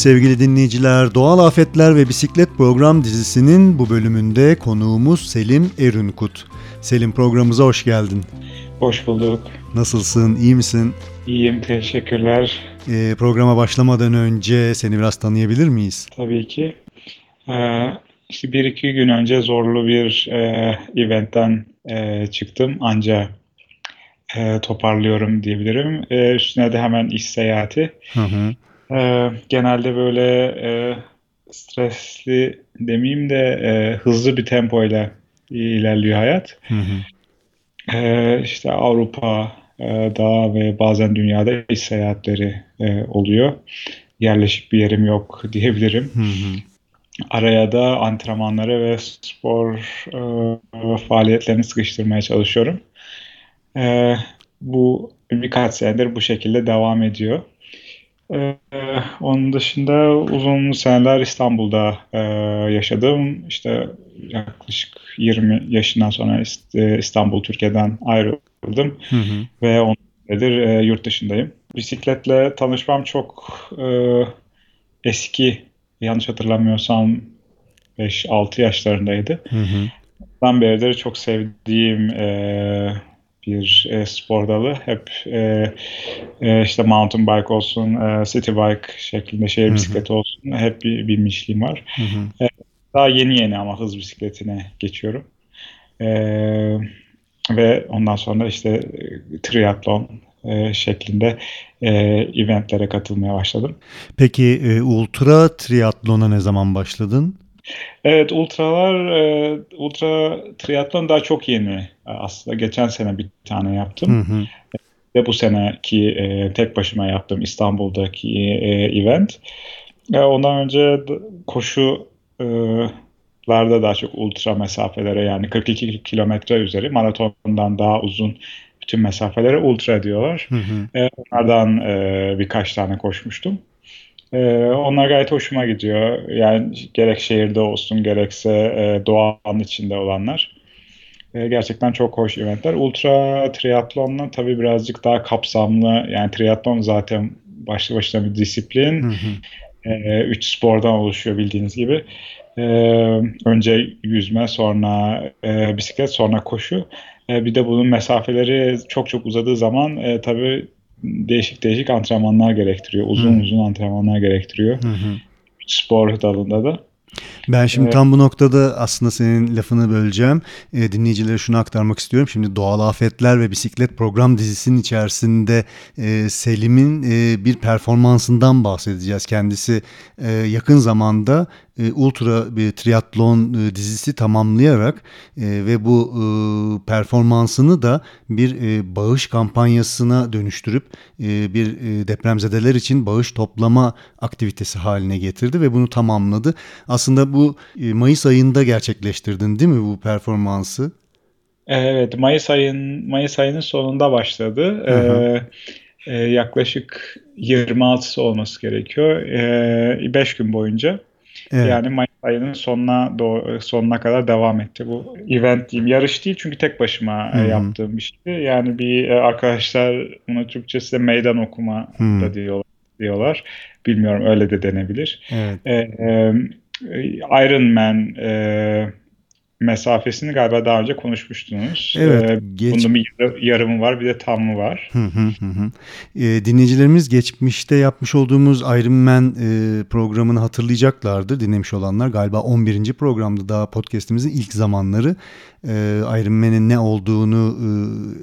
Sevgili dinleyiciler, Doğal Afetler ve Bisiklet Program dizisinin bu bölümünde konuğumuz Selim Erünkut. Selim programımıza hoş geldin. Hoş bulduk. Nasılsın, iyi misin? İyiyim, teşekkürler. Ee, programa başlamadan önce seni biraz tanıyabilir miyiz? Tabii ki. Ee, işte bir iki gün önce zorlu bir e, eventten e, çıktım. Anca e, toparlıyorum diyebilirim. E, üstüne de hemen iş seyahati. Hı hı. E, genelde böyle e, stresli demeyeyim de e, hızlı bir tempoyla ilerliyor hayat. Hı hı. E, işte Avrupa, e, dağ ve bazen dünyada iş seyahatleri e, oluyor. Yerleşik bir yerim yok diyebilirim. Hı hı. Araya da antrenmanları ve spor e, faaliyetlerini sıkıştırmaya çalışıyorum. E, bu birkaç senedir bu şekilde devam ediyor. Ee, onun dışında uzun seneler İstanbul'da e, yaşadım. İşte yaklaşık 20 yaşından sonra e, İstanbul, Türkiye'den ayrıldım. Hı hı. Ve 10 senedir e, yurt dışındayım. Bisikletle tanışmam çok e, eski, yanlış hatırlamıyorsam 5-6 yaşlarındaydı. Hı hı. Ben beridir çok sevdiğim e, bir e, spor dalı. Hep e, e, işte mountain bike olsun, e, city bike şeklinde şehir bisikleti olsun. Hep bir binmişliğim var. Hı hı. E, daha yeni yeni ama hız bisikletine geçiyorum. E, ve ondan sonra işte e, triatlon e, şeklinde e, eventlere katılmaya başladım. Peki e, ultra triatlona ne zaman başladın? Evet, ultralar, e, ultra triatlon daha çok yeni aslında. Geçen sene bir tane yaptım. Hı hı. Ve bu seneki e, tek başıma yaptım İstanbul'daki e, event. E, ondan önce koşu e, larda daha çok ultra mesafelere yani 42 kilometre üzeri maratondan daha uzun bütün mesafelere ultra diyorlar. Hı hı. E, onlardan e, birkaç tane koşmuştum. Ee, onlar gayet hoşuma gidiyor. Yani gerek şehirde olsun gerekse e, doğanın içinde olanlar. E, gerçekten çok hoş eventler. Ultra triatlonla tabii birazcık daha kapsamlı. Yani triatlon zaten başlı başına bir disiplin. Hı hı. E, üç spordan oluşuyor bildiğiniz gibi. E, önce yüzme, sonra e, bisiklet, sonra koşu. E, bir de bunun mesafeleri çok çok uzadığı zaman e, tabii değişik değişik antrenmanlar gerektiriyor. Uzun hmm. uzun antrenmanlar gerektiriyor. Hmm. Spor dalında da. Ben şimdi evet. tam bu noktada aslında senin lafını böleceğim. E, dinleyicilere şunu aktarmak istiyorum. Şimdi Doğal Afetler ve Bisiklet program dizisinin içerisinde e, Selim'in e, bir performansından bahsedeceğiz. Kendisi e, yakın zamanda e, ultra bir triatlon e, dizisi tamamlayarak e, ve bu e, performansını da bir e, bağış kampanyasına dönüştürüp e, bir e, depremzedeler için bağış toplama aktivitesi haline getirdi ve bunu tamamladı. Aslında bu e, Mayıs ayında gerçekleştirdin değil mi bu performansı? Evet, Mayıs ayın Mayıs ayının sonunda başladı. Hı hı. Ee, e, yaklaşık 26'sı olması gerekiyor. 5 ee, gün boyunca. Evet. Yani Mayıs ayının sonuna doğru, sonuna kadar devam etti. Bu event diyeyim. Yarış değil çünkü tek başıma Hı-hı. yaptığım bir şeydi. Yani bir e, arkadaşlar bunu Türkçesi meydan okuma Hı-hı. da diyorlar, diyorlar. Bilmiyorum öyle de denebilir. Evet. Ee, e, Iron Man e, mesafesini galiba daha önce konuşmuştunuz. Evet. Ee, geç... Bunun bir yarımı var bir de tamı var. Hı hı hı. E, dinleyicilerimiz geçmişte yapmış olduğumuz Iron Man e, programını hatırlayacaklardır dinlemiş olanlar. Galiba 11. programda daha podcastimizin ilk zamanları e, Iron Man'in ne olduğunu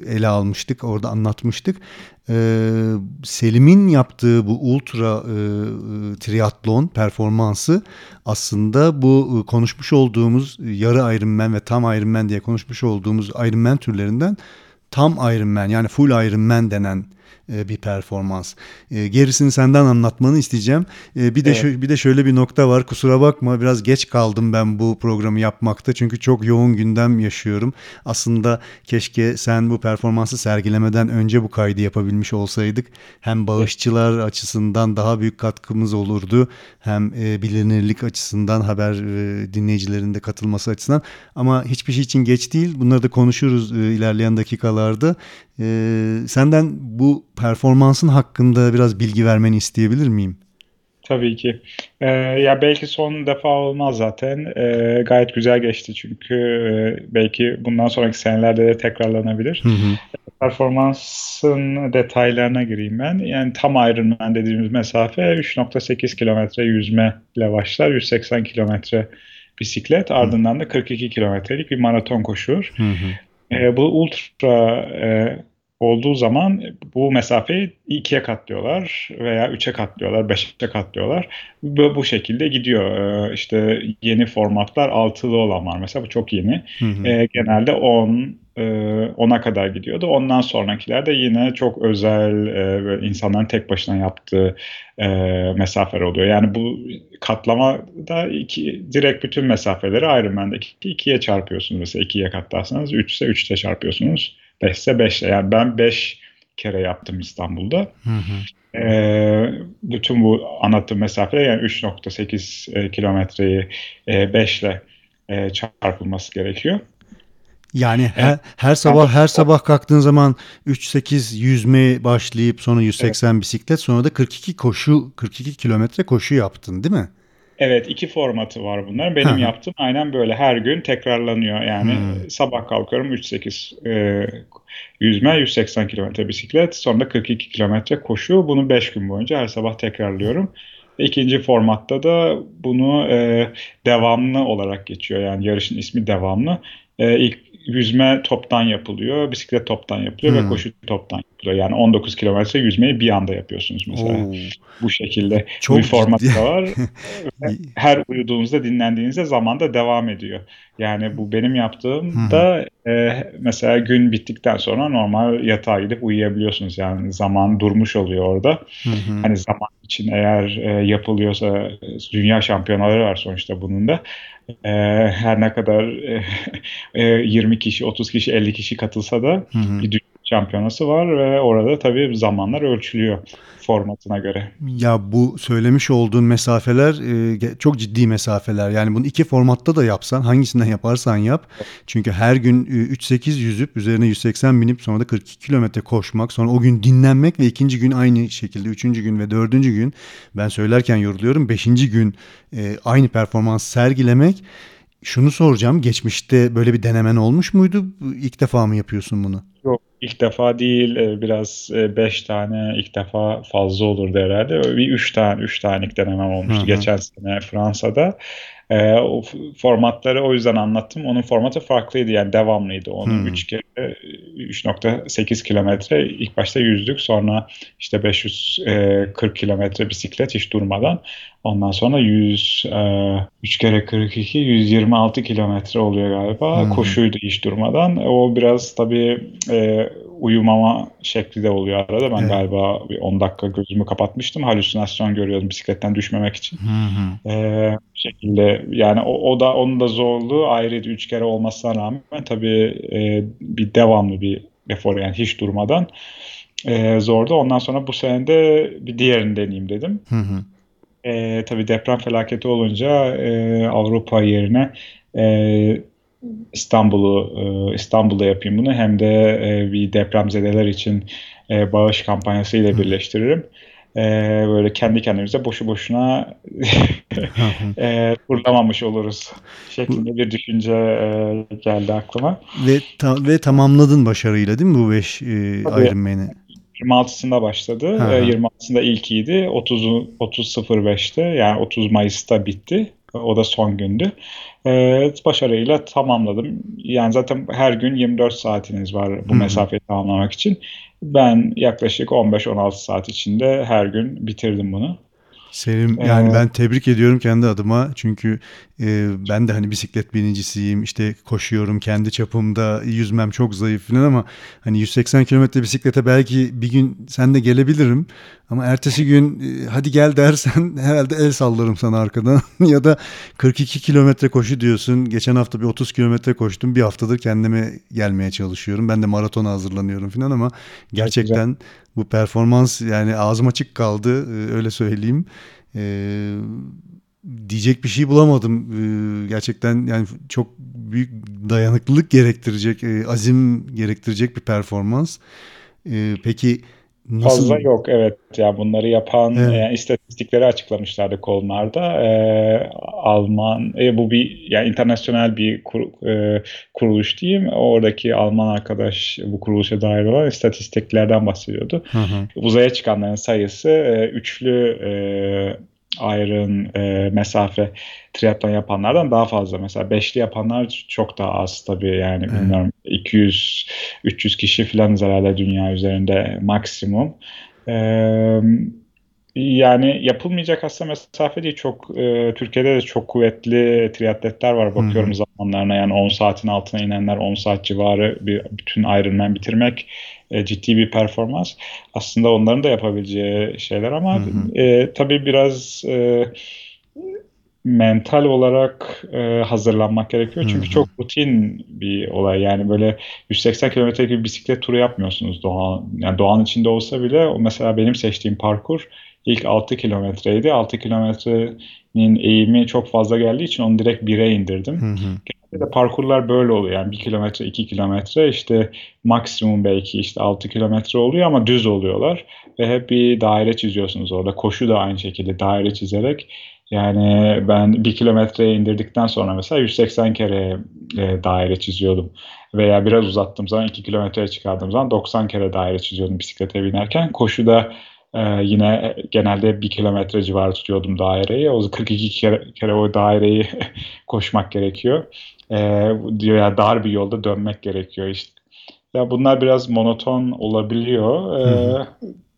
e, ele almıştık. Orada anlatmıştık. Ee, Selim'in yaptığı bu ultra e, triatlon performansı aslında bu e, konuşmuş olduğumuz yarı Ironman ve tam Ironman diye konuşmuş olduğumuz Ironman türlerinden tam Ironman yani full Ironman denen e, bir performans. E, gerisini senden anlatmanı isteyeceğim. E, bir de evet. Şö- bir de şöyle bir nokta var. Kusura bakma biraz geç kaldım ben bu programı yapmakta. Çünkü çok yoğun gündem yaşıyorum. Aslında keşke sen bu performansı sergilemeden önce bu kaydı yapabilmiş olsaydık. Hem bağışçılar evet. açısından daha büyük katkımız olurdu. Hem bilinirlik açısından haber dinleyicilerin de katılması açısından. Ama hiçbir şey için geç değil. Bunları da konuşuruz ilerleyen dakikalarda. Senden bu performansın hakkında biraz bilgi vermeni isteyebilir miyim? Tabii ki. Ee, ya belki son defa olmaz zaten. Ee, gayet güzel geçti çünkü e, belki bundan sonraki senelerde de tekrarlanabilir. Hı hı. Performansın detaylarına gireyim ben. Yani tam Ironman dediğimiz mesafe 3.8 kilometre yüzme ile başlar. 180 kilometre bisiklet ardından da 42 kilometrelik bir maraton koşuyor. Hı hı. E, bu ultra e, olduğu zaman bu mesafeyi ikiye katlıyorlar veya üçe katlıyorlar, beşe katlıyorlar. Bu, bu şekilde gidiyor. Ee, işte yeni formatlar altılı olan var. Mesela bu çok yeni. Hı hı. Ee, genelde 10 10'a e, kadar gidiyordu. Ondan sonrakiler de yine çok özel e, insanların tek başına yaptığı e, mesafeler oluyor. Yani bu katlama da iki, direkt bütün mesafeleri Ironman'deki ikiye çarpıyorsunuz. Mesela ikiye katlarsanız 3 ise 3'te çarpıyorsunuz. 5 ise 5 yani ben 5 kere yaptım İstanbul'da. Hı hı. E, bütün bu anlattığım mesafe yani 3.8 e, kilometreyi e, 5 ile e, çarpılması gerekiyor. Yani her, her sabah her sabah kalktığın zaman 3-8 yüzme başlayıp sonra 180 evet. bisiklet sonra da 42 koşu 42 kilometre koşu yaptın değil mi? Evet iki formatı var bunlar. Benim ha. yaptığım aynen böyle her gün tekrarlanıyor. Yani hmm. sabah kalkıyorum 3-8 e, yüzme 180 kilometre bisiklet sonra 42 kilometre koşu. Bunu 5 gün boyunca her sabah tekrarlıyorum. İkinci formatta da bunu e, devamlı olarak geçiyor. Yani yarışın ismi devamlı. E, ilk yüzme toptan yapılıyor, bisiklet toptan yapılıyor hmm. ve koşu toptan yapılıyor. Yani 19 kilometre yüzmeyi bir anda yapıyorsunuz mesela. Oo. Bu şekilde Çok bir format da var. Her uyuduğunuzda, dinlendiğinizde zamanda devam ediyor. Yani bu benim yaptığım da e, mesela gün bittikten sonra normal yatağa gidip uyuyabiliyorsunuz. Yani zaman durmuş oluyor orada. Hani zaman için eğer e, yapılıyorsa dünya şampiyonaları var sonuçta bunun da. E, her ne kadar e, 20 kişi, 30 kişi, 50 kişi katılsa da hı hı. bir dünya şampiyonası var ve orada tabii zamanlar ölçülüyor formatına göre. Ya bu söylemiş olduğun mesafeler e, çok ciddi mesafeler. Yani bunu iki formatta da yapsan hangisinden yaparsan yap. Çünkü her gün 3-8 yüzüp üzerine 180 binip sonra da 42 kilometre koşmak. Sonra o gün dinlenmek ve ikinci gün aynı şekilde üçüncü gün ve dördüncü gün ben söylerken yoruluyorum. Beşinci gün e, aynı performans sergilemek. Şunu soracağım geçmişte böyle bir denemen olmuş muydu? İlk defa mı yapıyorsun bunu? Yok ilk defa değil e, biraz e, beş tane ilk defa fazla olurdu herhalde. Bir üç tane üç tanelik denemem olmuştu Hı-hı. geçen sene Fransa'da. E, o formatları o yüzden anlattım. Onun formatı farklıydı yani devamlıydı. Onun 3 kere 3.8 kilometre ilk başta yüzdük sonra işte 540 kilometre bisiklet hiç durmadan. Ondan sonra 100 e, 3 kere 42 126 kilometre oluyor galiba. Hmm. Koşuydu hiç durmadan. O biraz tabii e, uyumama şekli de oluyor arada. Ben evet. galiba bir 10 dakika gözümü kapatmıştım. Halüsinasyon görüyordum bisikletten düşmemek için. Hı Ee, şekilde yani o, o da onun da zorluğu ayrıydı. Üç kere olmasına rağmen tabii e, bir devamlı bir efor yani hiç durmadan e, zordu. Ondan sonra bu sene de bir diğerini deneyeyim dedim. Hı hı. E, tabii deprem felaketi olunca e, Avrupa yerine e, İstanbul'u e, İstanbul'da yapayım bunu hem de e, bir depremzedeler için e, bağış kampanyası ile birleştiririm. E, böyle kendi kendimize boşu boşuna e, kurlamamış oluruz şeklinde bir düşünce e, geldi aklıma. Ve ta, ve tamamladın başarıyla değil mi bu 5 e, Ironman'i? 26'sında başladı. Hı. 26'sında ilkiydi. 30 30.05'te yani 30 Mayıs'ta bitti. O da son gündü. Ee, başarıyla tamamladım. Yani zaten her gün 24 saatiniz var bu Hı-hı. mesafeyi tamamlamak için. Ben yaklaşık 15-16 saat içinde her gün bitirdim bunu. Selim yani ee, ben tebrik ediyorum kendi adıma. Çünkü e, ben de hani bisiklet binicisiyim işte koşuyorum kendi çapımda yüzmem çok zayıf falan ama hani 180 kilometre bisiklete belki bir gün sen de gelebilirim. Ama ertesi gün e, hadi gel dersen herhalde el sallarım sana arkadan. Ya da 42 kilometre koşu diyorsun. Geçen hafta bir 30 kilometre koştum. Bir haftadır kendime gelmeye çalışıyorum. Ben de maratona hazırlanıyorum falan ama gerçekten bu performans yani ağzım açık kaldı e, öyle söyleyeyim. Ee, diyecek bir şey bulamadım. Ee, gerçekten yani çok büyük dayanıklılık gerektirecek, e, azim gerektirecek bir performans. Ee, peki Nasıl? Fazla yok evet. Yani bunları yapan evet. yani istatistikleri açıklamışlardı konularda. Ee, Alman e, bu bir yani internasyonel bir kur, e, kuruluş diyeyim. Oradaki Alman arkadaş bu kuruluşa dair olan istatistiklerden bahsediyordu. Hı hı. Uzaya çıkanların sayısı e, üçlü e, Iron e, mesafe triatlon yapanlardan daha fazla. Mesela beşli yapanlar çok daha az tabii yani hmm. bilmiyorum 200 300 kişi falan herhalde dünya üzerinde maksimum. Ee, yani yapılmayacak aslında mesafe değil. Çok e, Türkiye'de de çok kuvvetli triatletler var. Bakıyorum hmm. zamanlarına yani 10 saatin altına inenler 10 saat civarı bir bütün Ironman bitirmek e, ciddi bir performans. Aslında onların da yapabileceği şeyler ama hı hı. E, tabii biraz e, mental olarak e, hazırlanmak gerekiyor. Çünkü hı hı. çok rutin bir olay. Yani böyle 180 kilometre gibi bisiklet turu yapmıyorsunuz doğan. Yani doğanın içinde olsa bile o mesela benim seçtiğim parkur ilk 6 kilometreydi. 6 kilometrenin eğimi çok fazla geldiği için onu direkt 1'e indirdim. Hı hı. Genelde parkurlar böyle oluyor. Yani 1 kilometre, 2 kilometre işte maksimum belki işte 6 kilometre oluyor ama düz oluyorlar. Ve hep bir daire çiziyorsunuz orada. Koşu da aynı şekilde daire çizerek yani ben bir kilometreye indirdikten sonra mesela 180 kere e, daire çiziyordum. Veya biraz uzattığım zaman 2 kilometreye çıkardığım zaman 90 kere daire çiziyordum bisiklete binerken. Koşuda ee, yine genelde bir kilometre civarı tutuyordum daireyi. O 42 kere, kere o daireyi koşmak gerekiyor. Ee, diyor ya dar bir yolda dönmek gerekiyor işte. Ya bunlar biraz monoton olabiliyor. Ee,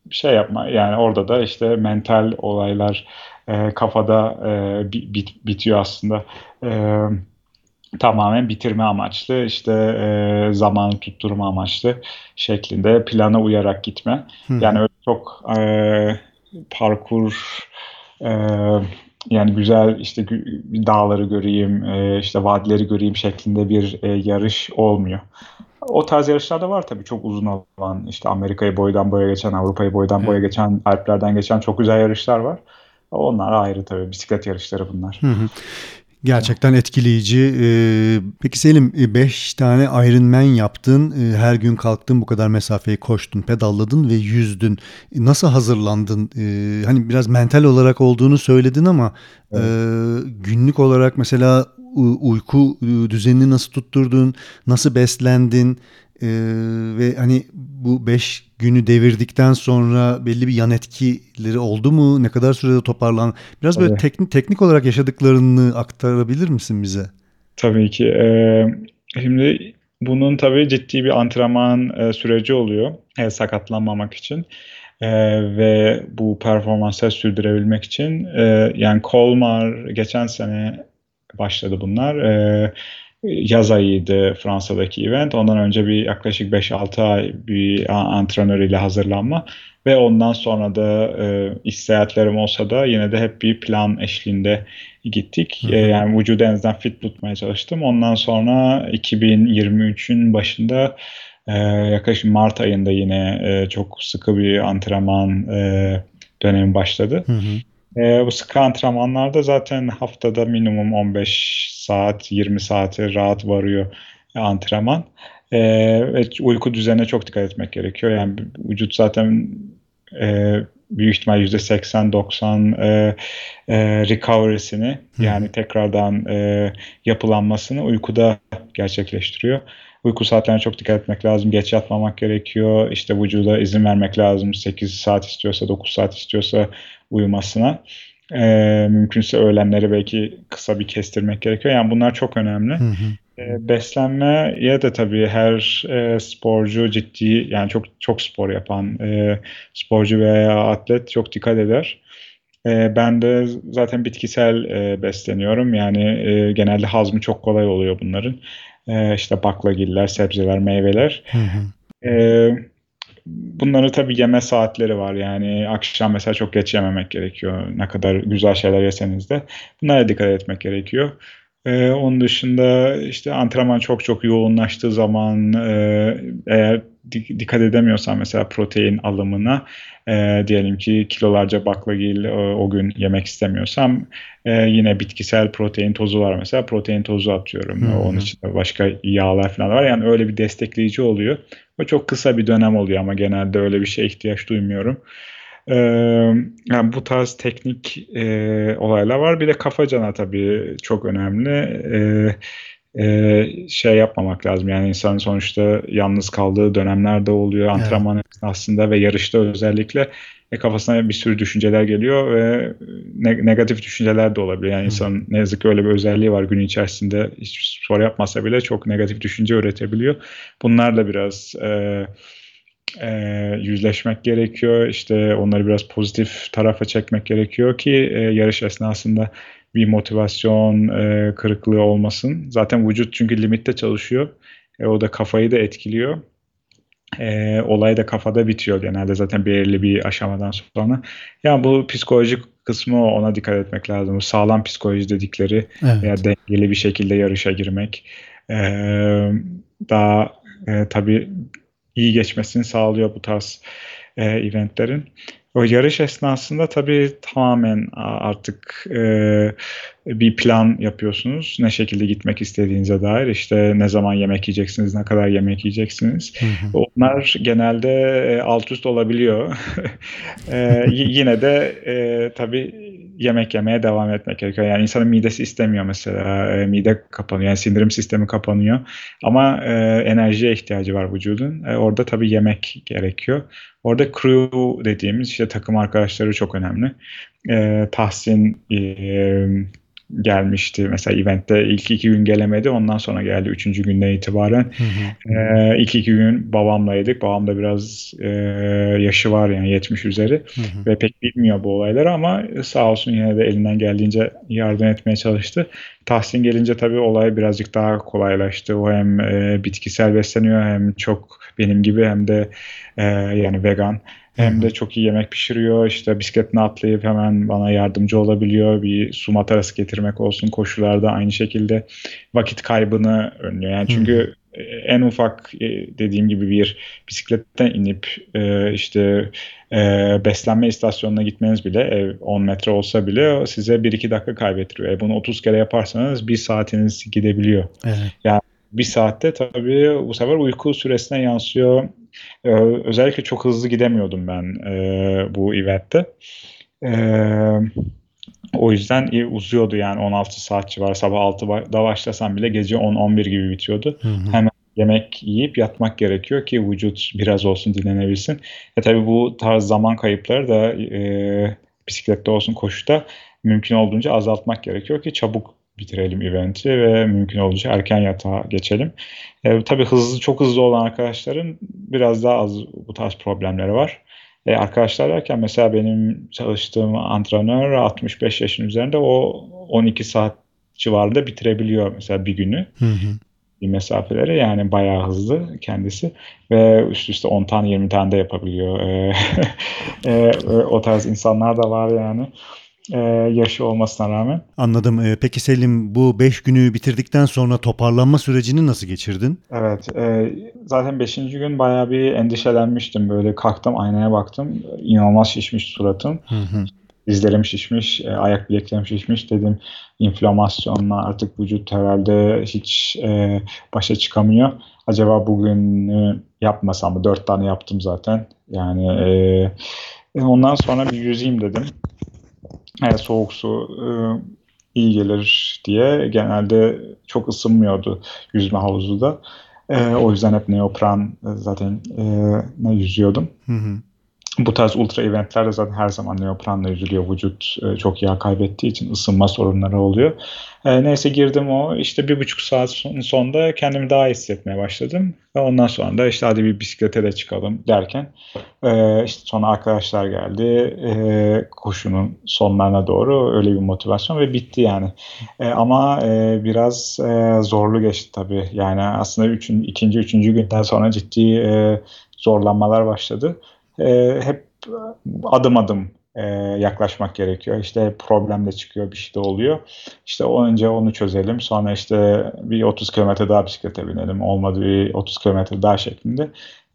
bir şey yapma yani orada da işte mental olaylar e, kafada e, bit, bitiyor aslında. E, tamamen bitirme amaçlı işte e, zamanı tutturma amaçlı şeklinde plana uyarak gitme. Hı. Yani öyle çok e, parkur e, yani güzel işte dağları göreyim, e, işte vadileri göreyim şeklinde bir e, yarış olmuyor. O tarz yarışlar da var tabii çok uzun olan işte Amerika'yı boydan boya geçen, Avrupa'yı boydan boya geçen, Alplerden geçen çok güzel yarışlar var. Onlar ayrı tabii bisiklet yarışları bunlar. Hı hı. Gerçekten etkileyici. Ee, peki Selim 5 tane Ironman yaptın. Ee, her gün kalktın bu kadar mesafeyi koştun, pedalladın ve yüzdün. Nasıl hazırlandın? Ee, hani biraz mental olarak olduğunu söyledin ama evet. günlük olarak mesela uyku düzenini nasıl tutturdun? Nasıl beslendin? Ee, ve hani bu 5 günü devirdikten sonra belli bir yan etkileri oldu mu? Ne kadar sürede toparlan? Biraz Tabii. böyle teknik teknik olarak yaşadıklarını aktarabilir misin bize? Tabii ki. Ee, şimdi bunun tabii ciddi bir antrenman e, süreci oluyor e, sakatlanmamak için. E, ve bu performansı sürdürebilmek için e, yani Colmar geçen sene başladı bunlar. E, yaz ayıydı Fransa'daki event. Ondan önce bir yaklaşık 5-6 ay bir antrenör ile hazırlanma ve ondan sonra da e, iş seyahatlerim olsa da yine de hep bir plan eşliğinde gittik. Hı hı. E, yani vücudu en azından fit tutmaya çalıştım. Ondan sonra 2023'ün başında e, yaklaşık Mart ayında yine e, çok sıkı bir antrenman e, dönemi başladı. Hı hı. E, bu sıkı antrenmanlarda zaten haftada minimum 15 saat, 20 saate rahat varıyor antrenman. E, ve uyku düzenine çok dikkat etmek gerekiyor. Yani vücut zaten e, büyük ihtimal %80-90 e, e, recovery'sini yani tekrardan e, yapılanmasını uykuda gerçekleştiriyor. Uyku saatlerine çok dikkat etmek lazım. Geç yatmamak gerekiyor. İşte vücuda izin vermek lazım. 8 saat istiyorsa, 9 saat istiyorsa uyumasına. E, mümkünse öğlenleri belki kısa bir kestirmek gerekiyor. Yani bunlar çok önemli. Hı hı. E, beslenmeye de tabii her e, sporcu ciddi yani çok çok spor yapan e, sporcu veya atlet çok dikkat eder. E, ben de zaten bitkisel e, besleniyorum. Yani e, genelde hazmı çok kolay oluyor bunların. E, işte baklagiller, sebzeler, meyveler. Hı hı. E, bunları tabii yeme saatleri var. Yani akşam mesela çok geç yememek gerekiyor. Ne kadar güzel şeyler yeseniz de. Bunlara dikkat etmek gerekiyor. Ee, onun dışında işte antrenman çok çok yoğunlaştığı zaman e, eğer dikkat edemiyorsan mesela protein alımına e, diyelim ki kilolarca baklagil e, o gün yemek istemiyorsam e, yine bitkisel protein tozu var mesela protein tozu atıyorum. Hmm. Onun içinde başka yağlar falan var. Yani öyle bir destekleyici oluyor. O çok kısa bir dönem oluyor ama genelde öyle bir şeye ihtiyaç duymuyorum. Ee, yani bu tarz teknik e, olaylar var. Bir de kafacana tabii çok önemli. Ee, e, şey yapmamak lazım. Yani insan sonuçta yalnız kaldığı dönemlerde oluyor antrenman evet. aslında ve yarışta özellikle e, kafasına bir sürü düşünceler geliyor ve ne, negatif düşünceler de olabiliyor. Yani insan ne yazık ki öyle bir özelliği var gün içerisinde hiç spor yapmasa bile çok negatif düşünce üretebiliyor. Bunlarla biraz e, e, yüzleşmek gerekiyor. İşte onları biraz pozitif tarafa çekmek gerekiyor ki e, yarış esnasında bir motivasyon e, kırıklığı olmasın. Zaten vücut çünkü limitte çalışıyor. E, o da kafayı da etkiliyor. E, olay da kafada bitiyor genelde zaten belirli bir aşamadan sonra. Yani bu psikolojik kısmı ona dikkat etmek lazım. Bu sağlam psikoloji dedikleri evet. veya dengeli bir şekilde yarışa girmek. E, daha e, tabii iyi geçmesini sağlıyor bu tarz e, eventlerin. O yarış esnasında tabii tamamen artık e, bir plan yapıyorsunuz. Ne şekilde gitmek istediğinize dair işte ne zaman yemek yiyeceksiniz, ne kadar yemek yiyeceksiniz. Hı hı. Onlar genelde e, alt üst olabiliyor. e, yine de e, tabii yemek yemeye devam etmek gerekiyor. Yani insanın midesi istemiyor mesela. E, mide kapanıyor. Yani sindirim sistemi kapanıyor. Ama e, enerjiye ihtiyacı var vücudun. E, orada tabii yemek gerekiyor. Orada crew dediğimiz işte takım arkadaşları çok önemli. E, Tahsin e, gelmişti. Mesela eventte ilk iki gün gelemedi. Ondan sonra geldi üçüncü günden itibaren. Hı hı. Ee, ilk iki gün babamlaydık. Babam da biraz e, yaşı var yani 70 üzeri. Hı hı. Ve pek bilmiyor bu olayları ama sağ olsun yine de elinden geldiğince yardım etmeye çalıştı. Tahsin gelince tabii olay birazcık daha kolaylaştı. O hem e, bitkisel besleniyor hem çok benim gibi hem de e, yani vegan. Hem de çok iyi yemek pişiriyor. İşte bisikletine atlayıp hemen bana yardımcı olabiliyor. Bir su matarası getirmek olsun koşularda aynı şekilde vakit kaybını önlüyor. Yani çünkü Hı. en ufak e, dediğim gibi bir bisikletten inip e, işte e, beslenme istasyonuna gitmeniz bile ev 10 metre olsa bile size 1-2 dakika kaybettiriyor. E, bunu 30 kere yaparsanız bir saatiniz gidebiliyor. Evet. Yani bir saatte tabii bu sefer uyku süresine yansıyor. Ee, özellikle çok hızlı gidemiyordum ben e, bu eventte. E, o yüzden uzuyordu yani 16 saat civarı sabah 6'da başlasam bile gece 10-11 gibi bitiyordu. Hı hı. Hemen yemek yiyip yatmak gerekiyor ki vücut biraz olsun dinlenebilsin. E tabii bu tarz zaman kayıpları da e, bisiklette olsun koşuda mümkün olduğunca azaltmak gerekiyor ki çabuk bitirelim eventi ve mümkün olduğunca erken yatağa geçelim. E, tabii hızlı çok hızlı olan arkadaşların biraz daha az bu tarz problemleri var. E, arkadaşlar derken mesela benim çalıştığım antrenör 65 yaşın üzerinde o 12 saat civarında bitirebiliyor mesela bir günü. Hı hı. Bir mesafeleri yani bayağı hızlı kendisi ve üst üste 10 tane 20 tane de yapabiliyor. E, e, o tarz insanlar da var yani e, yaşı olmasına rağmen. Anladım. E, peki Selim bu 5 günü bitirdikten sonra toparlanma sürecini nasıl geçirdin? Evet. E, zaten 5. gün bayağı bir endişelenmiştim. Böyle kalktım aynaya baktım. İnanılmaz şişmiş suratım. Hı hı. Dizlerim şişmiş, e, ayak bileklerim şişmiş dedim. İnflamasyonla artık vücut herhalde hiç e, başa çıkamıyor. Acaba bugün e, yapmasam mı? Dört tane yaptım zaten. Yani e, ondan sonra bir yüzeyim dedim e, soğuk su e, iyi gelir diye genelde çok ısınmıyordu yüzme havuzu da. E, o yüzden hep neopren zaten e, yüzüyordum. Hı hı. Bu tarz ultra eventlerde zaten her zaman neopranla yüzülüyor. Vücut e, çok yağ kaybettiği için ısınma sorunları oluyor. E, neyse girdim o işte bir buçuk saat son, sonunda kendimi daha iyi hissetmeye başladım. Ve ondan sonra da işte hadi bir bisiklete de çıkalım derken e, işte sonra arkadaşlar geldi. E, koşunun sonlarına doğru öyle bir motivasyon ve bitti yani. E, ama e, biraz e, zorlu geçti tabii. Yani aslında üçün, ikinci, üçüncü günden sonra ciddi e, zorlanmalar başladı e, hep adım adım e, yaklaşmak gerekiyor. İşte problem de çıkıyor, bir şey de oluyor. İşte önce onu çözelim. Sonra işte bir 30 kilometre daha bisiklete binelim. Olmadı bir 30 kilometre daha şeklinde.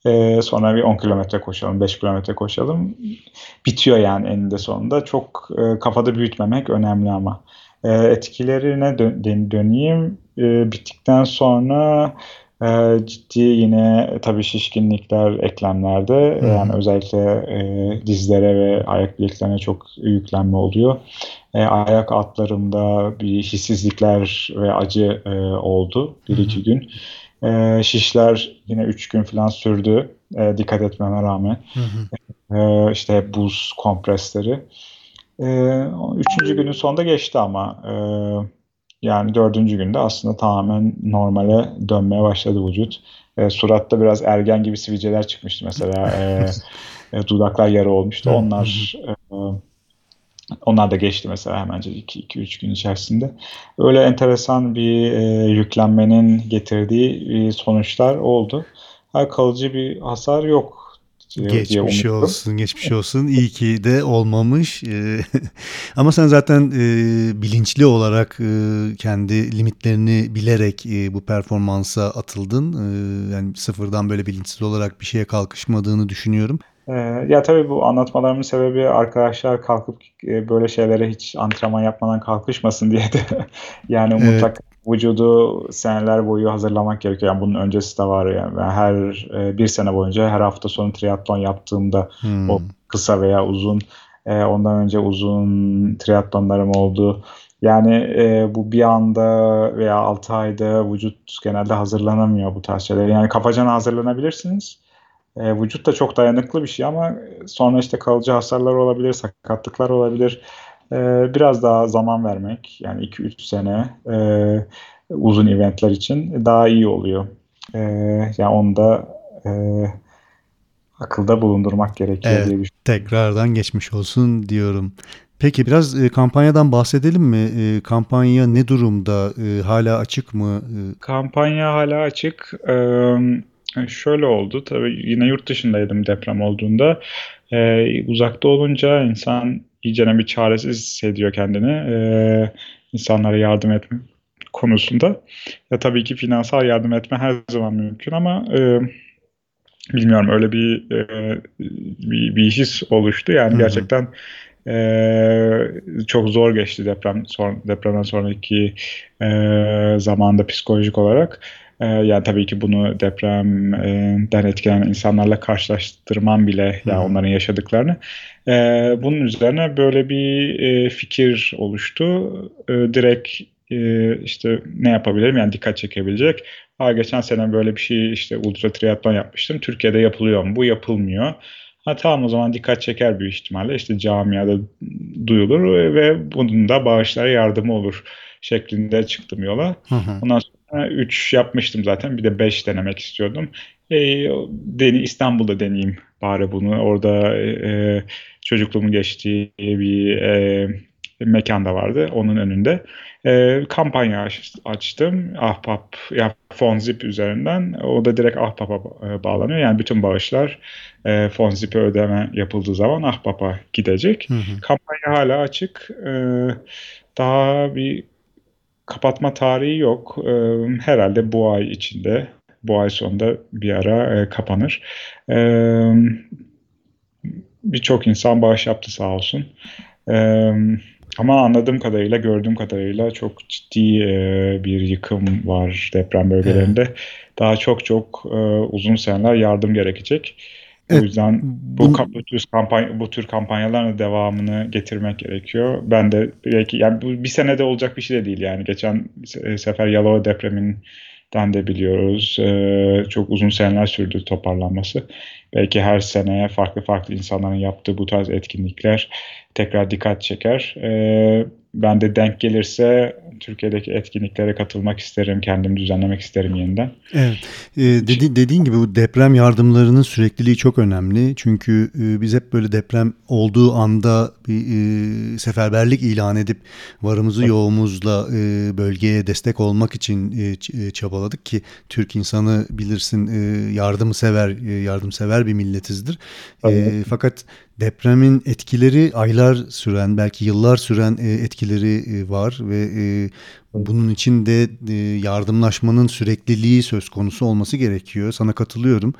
E, sonra bir 10 kilometre koşalım, 5 kilometre koşalım. Bitiyor yani eninde sonunda. Çok e, kafada büyütmemek önemli ama. E, etkilerine dön döneyim. E, bittikten sonra e, ciddi yine tabii şişkinlikler eklemlerde hmm. yani özellikle e, dizlere ve ayak bileklerine çok yüklenme oluyor. E, ayak altlarımda bir hissizlikler ve acı e, oldu bir iki gün. E, şişler yine üç gün falan sürdü e, dikkat etmeme rağmen. E, işte buz kompresleri. E, üçüncü günün sonunda geçti ama e, yani dördüncü günde aslında tamamen normale dönmeye başladı vücut. E, suratta biraz ergen gibi sivilceler çıkmıştı mesela. E, e, dudaklar yarı olmuştu. Onlar e, onlar da geçti mesela hemence 2-3 gün içerisinde. Öyle enteresan bir e, yüklenmenin getirdiği e, sonuçlar oldu. Her kalıcı bir hasar yok Geçmiş olsun, geçmiş olsun. İyi ki de olmamış. Ee, ama sen zaten e, bilinçli olarak e, kendi limitlerini bilerek e, bu performansa atıldın. Yani sıfırdan böyle bilinçsiz olarak bir şeye kalkışmadığını düşünüyorum. Ya tabii bu anlatmalarımın sebebi arkadaşlar kalkıp böyle şeylere hiç antrenman yapmadan kalkışmasın diye de yani mutlaka vücudu seneler boyu hazırlamak gerekiyor. Yani bunun öncesi de var yani. Ben her e, bir sene boyunca her hafta sonu triatlon yaptığımda hmm. o kısa veya uzun e, ondan önce uzun triatlonlarım oldu. Yani e, bu bir anda veya 6 ayda vücut genelde hazırlanamıyor bu tarz şeyler. Yani kafacan hazırlanabilirsiniz. E, vücut da çok dayanıklı bir şey ama sonra işte kalıcı hasarlar olabilir, sakatlıklar olabilir. Ee, biraz daha zaman vermek yani 2-3 sene e, uzun eventler için daha iyi oluyor. E, yani onu da e, akılda bulundurmak gerekiyor evet, diye düşünüyorum. Tekrardan geçmiş olsun diyorum. Peki biraz e, kampanyadan bahsedelim mi? E, kampanya ne durumda? E, hala açık mı? E... Kampanya hala açık. E, şöyle oldu. Tabii yine yurt dışındaydım deprem olduğunda. E, uzakta olunca insan iyicene bir çaresiz hissediyor kendini. E, insanlara yardım etme konusunda. Ya tabii ki finansal yardım etme her zaman mümkün ama e, bilmiyorum öyle bir, e, bir bir his oluştu. Yani Hı-hı. gerçekten e, çok zor geçti deprem son, depremden sonraki e, zamanda psikolojik olarak. E, yani tabii ki bunu depremden etkilenen insanlarla karşılaştırmam bile ya yani onların yaşadıklarını. E, bunun üzerine böyle bir e, fikir oluştu. E, direkt e, işte ne yapabilirim yani dikkat çekebilecek. Ha, geçen sene böyle bir şey işte ultra triatlon yapmıştım. Türkiye'de yapılıyor mu? Bu yapılmıyor. Ha tamam o zaman dikkat çeker bir ihtimalle. İşte camiada duyulur ve bunun da bağışlara yardımı olur şeklinde çıktım yola. Hı hı. Ondan sonra 3 yapmıştım zaten. Bir de 5 denemek istiyordum. E, deni, İstanbul'da deneyeyim bari bunu. Orada e, çocukluğumun geçtiği bir e, mekan da vardı onun önünde. E, kampanya açtım. Ahbap, ya Fonzip üzerinden. O da direkt Ahbap'a e, bağlanıyor. Yani bütün bağışlar e, Fonzip'e ödeme yapıldığı zaman Ahbap'a gidecek. Hı hı. Kampanya hala açık. E, daha bir kapatma tarihi yok. E, herhalde bu ay içinde, bu ay sonunda bir ara e, kapanır. E, Birçok insan bağış yaptı sağ olsun. E, ama anladığım kadarıyla, gördüğüm kadarıyla çok ciddi e, bir yıkım var deprem bölgelerinde. Evet. Daha çok çok e, uzun seneler yardım gerekecek. Evet, o yüzden bu, bu, tür kampanya, bu tür kampanyaların devamını getirmek gerekiyor. Ben de belki yani bu bir senede olacak bir şey de değil yani. Geçen sefer Yalova depremin den de biliyoruz. E, çok uzun seneler sürdü toparlanması. Belki her sene farklı farklı insanların yaptığı bu tarz etkinlikler tekrar dikkat çeker. E, ben de denk gelirse Türkiye'deki etkinliklere katılmak isterim, kendimi düzenlemek isterim yeniden. Evet, e, dedi, dediğin gibi bu deprem yardımlarının sürekliliği çok önemli. Çünkü e, biz hep böyle deprem olduğu anda bir e, seferberlik ilan edip varımızı evet. yoğumuzla e, bölgeye destek olmak için e, e çabaladık ki Türk insanı bilirsin e, yardımı sever, e, yardımsever bir milletizdir. Evet. E, fakat depremin etkileri aylar süren belki yıllar süren e, etkileri e, var ve e, bunun için de yardımlaşmanın sürekliliği söz konusu olması gerekiyor. Sana katılıyorum.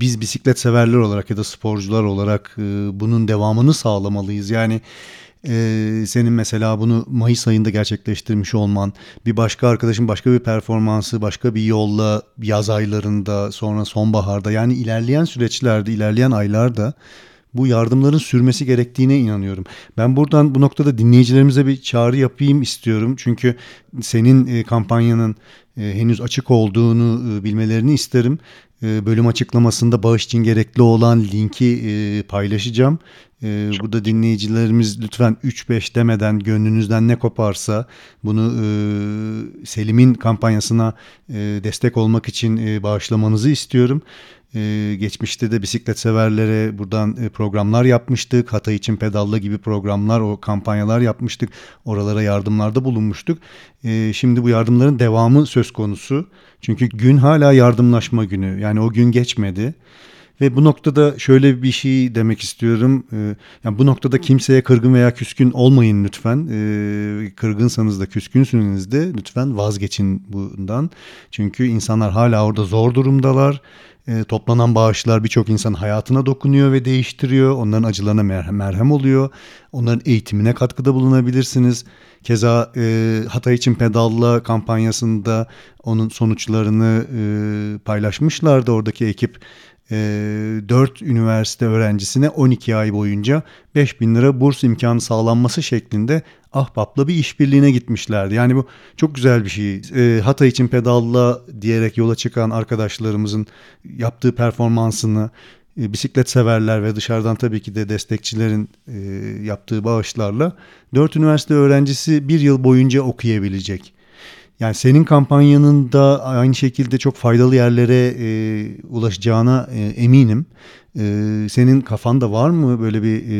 Biz bisiklet severler olarak ya da sporcular olarak bunun devamını sağlamalıyız. Yani ee, senin mesela bunu Mayıs ayında gerçekleştirmiş olman, bir başka arkadaşın başka bir performansı, başka bir yolla yaz aylarında, sonra sonbaharda yani ilerleyen süreçlerde, ilerleyen aylarda bu yardımların sürmesi gerektiğine inanıyorum. Ben buradan bu noktada dinleyicilerimize bir çağrı yapayım istiyorum. Çünkü senin e, kampanyanın e, henüz açık olduğunu e, bilmelerini isterim. Bölüm açıklamasında bağış için gerekli olan linki paylaşacağım. Ee, burada dinleyicilerimiz lütfen 3-5 demeden gönlünüzden ne koparsa bunu e, Selim'in kampanyasına e, destek olmak için e, bağışlamanızı istiyorum. Ee, geçmişte de bisiklet severlere buradan e, programlar yapmıştık. Hatay için pedalla gibi programlar, o kampanyalar yapmıştık. Oralara yardımlarda bulunmuştuk. Ee, şimdi bu yardımların devamı söz konusu. Çünkü gün hala yardımlaşma günü. Yani o gün geçmedi. Ve bu noktada şöyle bir şey demek istiyorum. Ee, yani bu noktada kimseye kırgın veya küskün olmayın lütfen. Ee, kırgınsanız da küskünsünüz de lütfen vazgeçin bundan. Çünkü insanlar hala orada zor durumdalar. Ee, toplanan bağışlar birçok insan hayatına dokunuyor ve değiştiriyor. Onların acılarına merhem, merhem oluyor. Onların eğitimine katkıda bulunabilirsiniz. Keza e, Hatay için Pedalla kampanyasında onun sonuçlarını e, paylaşmışlardı oradaki ekip. 4 ee, üniversite öğrencisine 12 ay boyunca 5 bin lira burs imkanı sağlanması şeklinde Ahbap'la bir işbirliğine gitmişlerdi. Yani bu çok güzel bir şey. E, Hatay için pedalla diyerek yola çıkan arkadaşlarımızın yaptığı performansını e, bisiklet severler ve dışarıdan tabii ki de destekçilerin e, yaptığı bağışlarla 4 üniversite öğrencisi bir yıl boyunca okuyabilecek. Yani senin kampanyanın da aynı şekilde çok faydalı yerlere e, ulaşacağına e, eminim. E, senin kafanda var mı böyle bir e,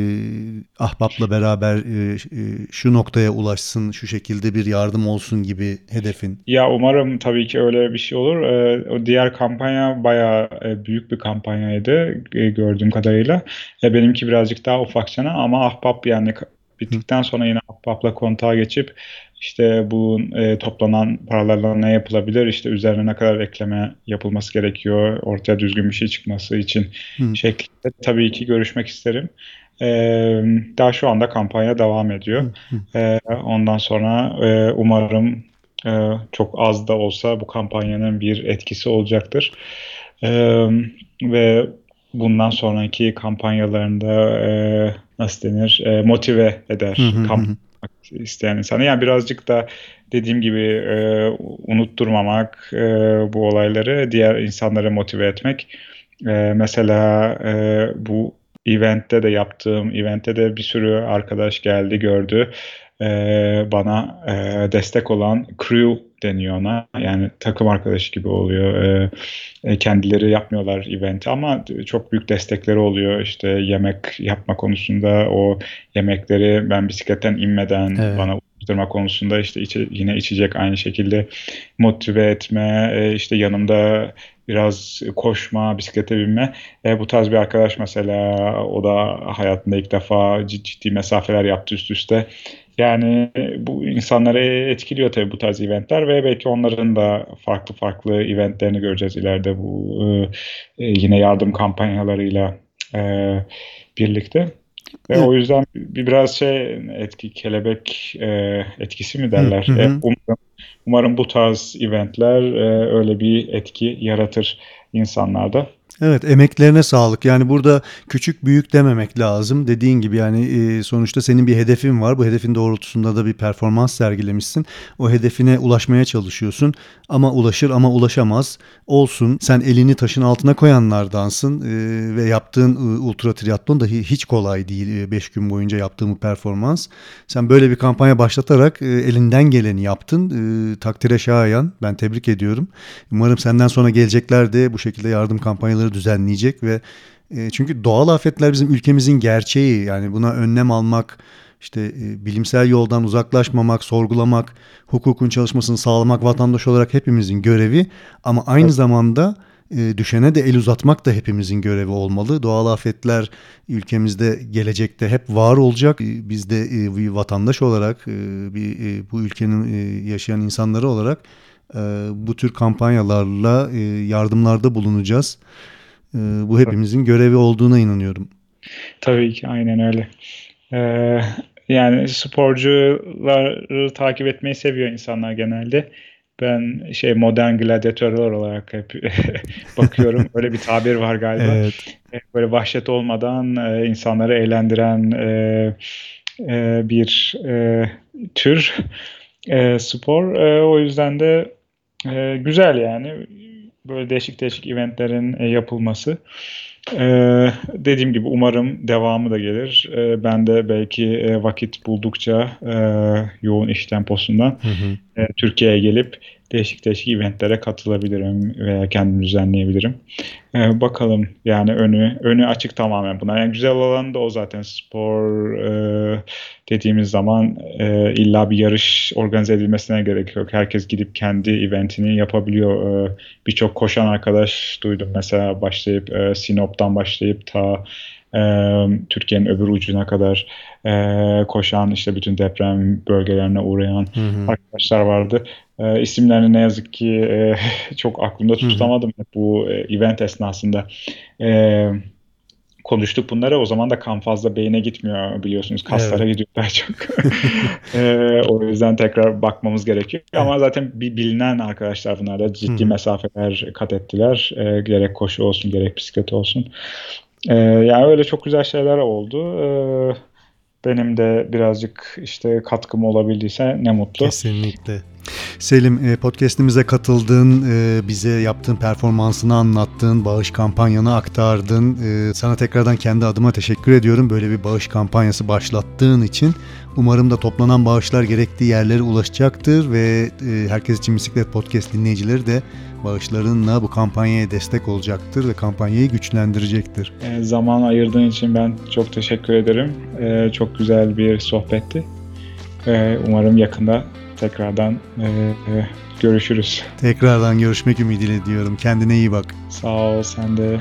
ahbapla beraber e, e, şu noktaya ulaşsın, şu şekilde bir yardım olsun gibi hedefin? Ya umarım tabii ki öyle bir şey olur. E, o diğer kampanya bayağı e, büyük bir kampanyaydı e, gördüğüm kadarıyla. E, benimki birazcık daha ufakçana ama ahbap yani bittikten sonra yine ahbapla kontağa geçip işte bu e, toplanan paralarla ne yapılabilir? İşte üzerine ne kadar ekleme yapılması gerekiyor? Ortaya düzgün bir şey çıkması için Hı. şeklinde tabii ki görüşmek isterim. E, daha şu anda kampanya devam ediyor. E, ondan sonra e, umarım e, çok az da olsa bu kampanyanın bir etkisi olacaktır. E, ve bundan sonraki kampanyalarında e, nasıl denir e, motive eder. Hı hı hı isteyen insana. Yani birazcık da dediğim gibi e, unutturmamak e, bu olayları, diğer insanları motive etmek. E, mesela e, bu eventte de yaptığım eventte de bir sürü arkadaş geldi gördü e, bana e, destek olan crew deniyor ona. Yani takım arkadaşı gibi oluyor. E, e, kendileri yapmıyorlar eventi ama çok büyük destekleri oluyor. İşte yemek yapma konusunda o yemekleri ben bisikletten inmeden evet. bana ulaştırma konusunda işte içe, yine içecek aynı şekilde motive etme, e, işte yanımda biraz koşma, bisiklete binme. E, bu tarz bir arkadaş mesela o da hayatında ilk defa ciddi mesafeler yaptı üst üste. Yani bu insanları etkiliyor tabii bu tarz eventler ve belki onların da farklı farklı eventlerini göreceğiz ileride bu e, yine yardım kampanyalarıyla e, birlikte. Ve o yüzden bir biraz şey etki kelebek e, etkisi mi derler. Hı hı. E, umarım, umarım bu tarz eventler e, öyle bir etki yaratır insanlarda. Evet emeklerine sağlık. Yani burada küçük büyük dememek lazım. Dediğin gibi yani e, sonuçta senin bir hedefin var. Bu hedefin doğrultusunda da bir performans sergilemişsin. O hedefine ulaşmaya çalışıyorsun. Ama ulaşır ama ulaşamaz. Olsun. Sen elini taşın altına koyanlardansın. E, ve yaptığın e, ultra triatlon da hiç kolay değil. 5 gün boyunca yaptığım performans. Sen böyle bir kampanya başlatarak elinden geleni yaptın. Takdire şayan. Ben tebrik ediyorum. Umarım senden sonra gelecekler de bu şekilde yardım kampanyaları düzenleyecek ve e, çünkü doğal afetler bizim ülkemizin gerçeği. Yani buna önlem almak, işte e, bilimsel yoldan uzaklaşmamak, sorgulamak, hukukun çalışmasını sağlamak vatandaş olarak hepimizin görevi. Ama aynı evet. zamanda e, düşene de el uzatmak da hepimizin görevi olmalı. Doğal afetler ülkemizde gelecekte hep var olacak. E, biz de e, bir vatandaş olarak, e, bir e, bu ülkenin e, yaşayan insanları olarak e, bu tür kampanyalarla e, yardımlarda bulunacağız. Ee, bu hepimizin görevi olduğuna inanıyorum. Tabii ki aynen öyle. Ee, yani sporcuları takip etmeyi seviyor insanlar genelde. Ben şey modern gladyatörler olarak hep bakıyorum. Öyle bir tabir var galiba. Evet. Ee, böyle vahşet olmadan e, insanları eğlendiren e, e, bir e, tür e, spor. E, o yüzden de e, güzel yani böyle değişik değişik eventlerin e, yapılması. Ee, dediğim gibi umarım devamı da gelir. Ee, ben de belki e, vakit buldukça e, yoğun iş temposundan hı hı. E, Türkiye'ye gelip değişik değişik eventlere katılabilirim veya kendim düzenleyebilirim. Ee, bakalım yani önü önü açık tamamen buna. Yani güzel olan da o zaten spor e, dediğimiz zaman e, illa bir yarış organize edilmesine gerek yok. Herkes gidip kendi eventini yapabiliyor. E, Birçok koşan arkadaş duydum mesela başlayıp e, Sinop'tan başlayıp ta e, Türkiye'nin öbür ucuna kadar koşan işte bütün deprem bölgelerine uğrayan hı hı. arkadaşlar vardı. E, isimlerini ne yazık ki e, çok aklımda tutamadım hı hı. bu e, event esnasında. E, konuştuk bunları. O zaman da kan fazla beyine gitmiyor biliyorsunuz. Kaslara evet. gidiyor daha çok. e, o yüzden tekrar bakmamız gerekiyor. Evet. Ama zaten bir bilinen arkadaşlar bunlar da ciddi Hı. mesafeler kat ettiler. E, gerek koşu olsun gerek bisiklet olsun. E, yani öyle çok güzel şeyler oldu. E, benim de birazcık işte katkım olabildiyse ne mutlu. Kesinlikle. Selim e, podcastimize katıldın, e, bize yaptığın performansını anlattın, bağış kampanyanı aktardın. E, sana tekrardan kendi adıma teşekkür ediyorum böyle bir bağış kampanyası başlattığın için. Umarım da toplanan bağışlar gerektiği yerlere ulaşacaktır ve herkes için bisiklet podcast dinleyicileri de bağışlarınla bu kampanyaya destek olacaktır ve kampanyayı güçlendirecektir. zaman ayırdığın için ben çok teşekkür ederim. çok güzel bir sohbetti. umarım yakında tekrardan e, e, görüşürüz. Tekrardan görüşmek ümidiyle diyorum. Kendine iyi bak. Sağ ol sen de.